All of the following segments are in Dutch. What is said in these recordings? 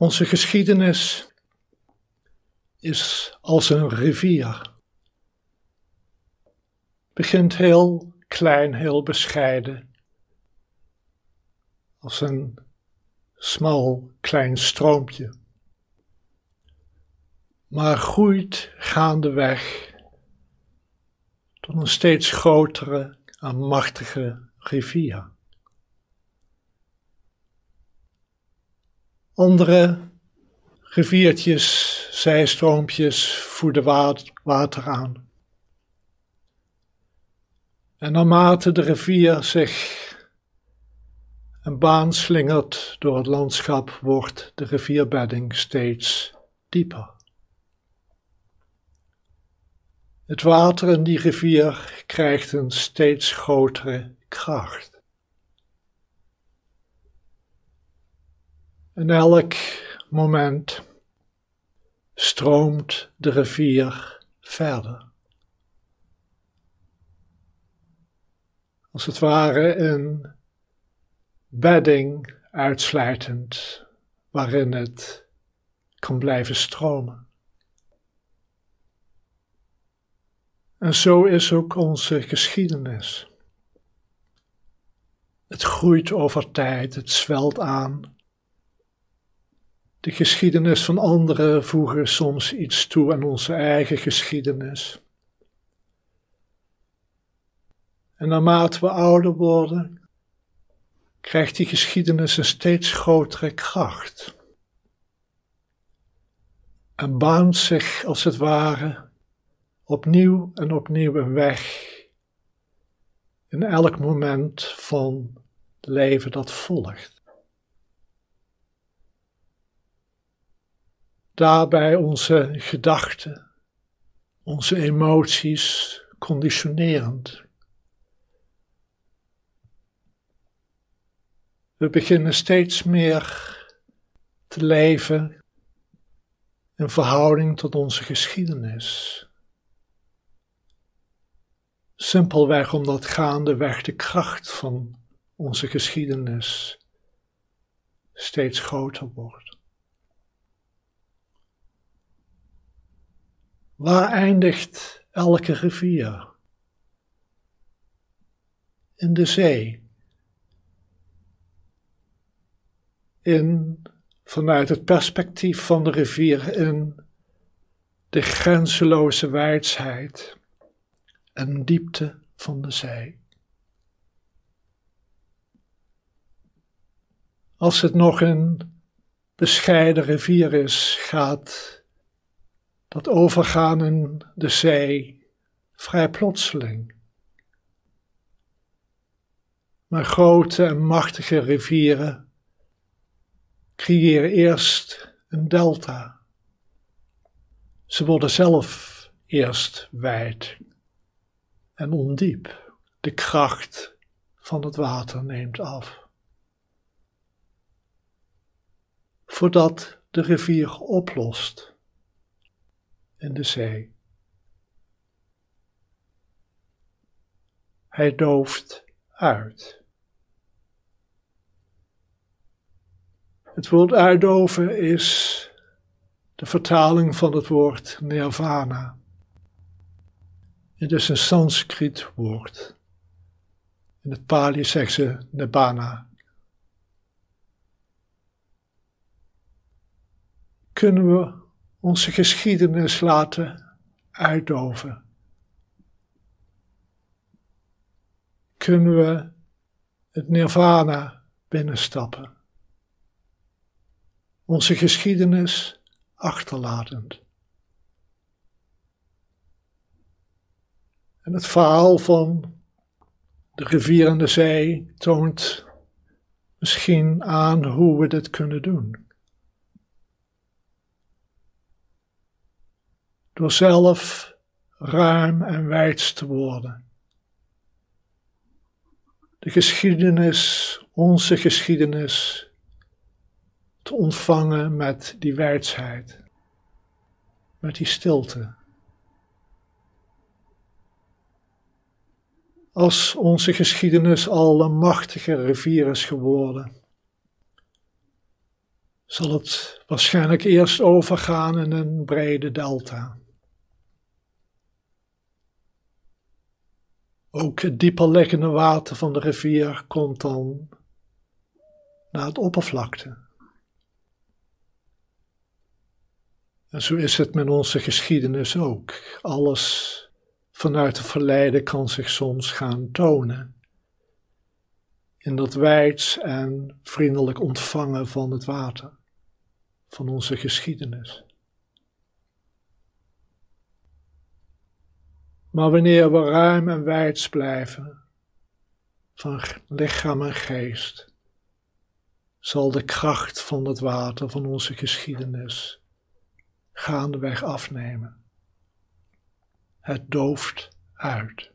Onze geschiedenis is als een rivier. Begint heel klein, heel bescheiden, als een smal klein stroompje, maar groeit gaandeweg tot een steeds grotere en machtige rivier. Andere riviertjes, zijstroompjes voeden water aan. En naarmate de rivier zich een baan slingert door het landschap, wordt de rivierbedding steeds dieper. Het water in die rivier krijgt een steeds grotere kracht. En elk moment stroomt de rivier verder. Als het ware een bedding uitsluitend waarin het kan blijven stromen. En zo is ook onze geschiedenis. Het groeit over tijd, het zwelt aan. De geschiedenis van anderen voegen soms iets toe aan onze eigen geschiedenis. En naarmate we ouder worden, krijgt die geschiedenis een steeds grotere kracht. En baant zich als het ware opnieuw en opnieuw een weg in elk moment van het leven dat volgt. Daarbij onze gedachten, onze emoties conditionerend. We beginnen steeds meer te leven in verhouding tot onze geschiedenis. Simpelweg omdat gaandeweg de kracht van onze geschiedenis steeds groter wordt. Waar eindigt elke rivier? In de zee. In, vanuit het perspectief van de rivier, in de grenzeloze wijsheid en diepte van de zee. Als het nog een bescheiden rivier is, gaat dat overgaan in de zee vrij plotseling. Maar grote en machtige rivieren creëren eerst een delta. Ze worden zelf eerst wijd en ondiep. De kracht van het water neemt af. Voordat de rivier oplost in de zee. Hij dooft uit. Het woord uitdoven is de vertaling van het woord nirvana. Het is een Sanskriet woord. In het Pali zegt ze Nibbana. Kunnen we onze geschiedenis laten uitdoven? Kunnen we het nirvana binnenstappen? Onze geschiedenis achterlatend. En het verhaal van de rivier en de zee toont misschien aan hoe we dit kunnen doen. Door zelf ruim en wijd te worden. De geschiedenis, onze geschiedenis, te ontvangen met die wijsheid, met die stilte. als onze geschiedenis al een machtige rivier is geworden, zal het waarschijnlijk eerst overgaan in een brede delta. Ook het dieper liggende water van de rivier komt dan naar het oppervlakte. En zo is het met onze geschiedenis ook. Alles vanuit het verleden kan zich soms gaan tonen. In dat wijds en vriendelijk ontvangen van het water, van onze geschiedenis. Maar wanneer we ruim en wijds blijven, van lichaam en geest, zal de kracht van het water van onze geschiedenis gaandeweg afnemen. Het dooft uit.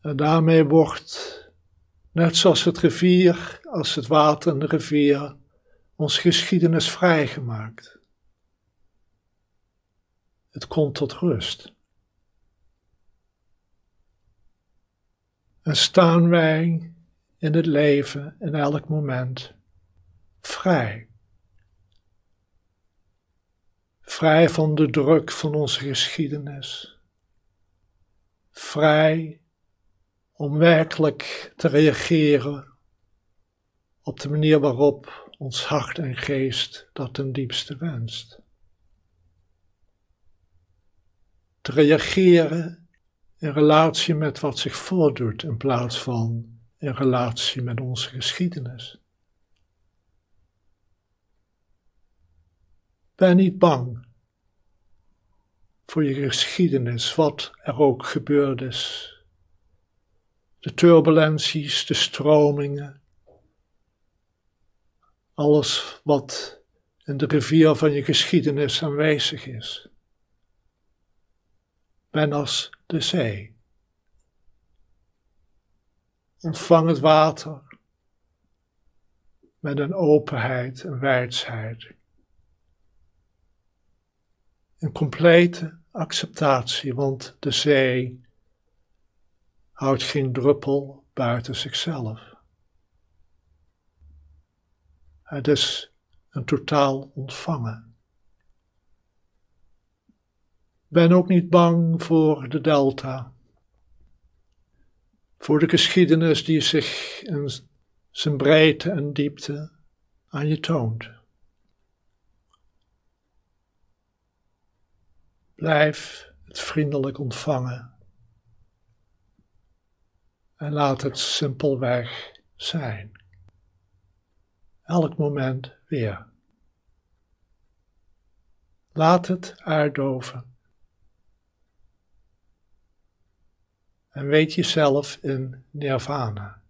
En daarmee wordt, net zoals het rivier, als het water in de rivier, onze geschiedenis vrijgemaakt. Het komt tot rust. En staan wij in het leven in elk moment vrij. Vrij van de druk van onze geschiedenis. Vrij om werkelijk te reageren op de manier waarop ons hart en geest dat ten diepste wenst. Te reageren in relatie met wat zich voordoet in plaats van in relatie met onze geschiedenis. Ben niet bang voor je geschiedenis, wat er ook gebeurd is. De turbulenties, de stromingen, alles wat in de rivier van je geschiedenis aanwezig is. Ben als de zee. Ontvang het water met een openheid en wijsheid een complete acceptatie, want de zee houdt geen druppel buiten zichzelf. Het is een totaal ontvangen. Ben ook niet bang voor de delta, voor de geschiedenis die zich in zijn breedte en diepte aan je toont. Blijf het vriendelijk ontvangen. En laat het simpelweg zijn. Elk moment weer. Laat het uitdoven. En weet jezelf in nirvana.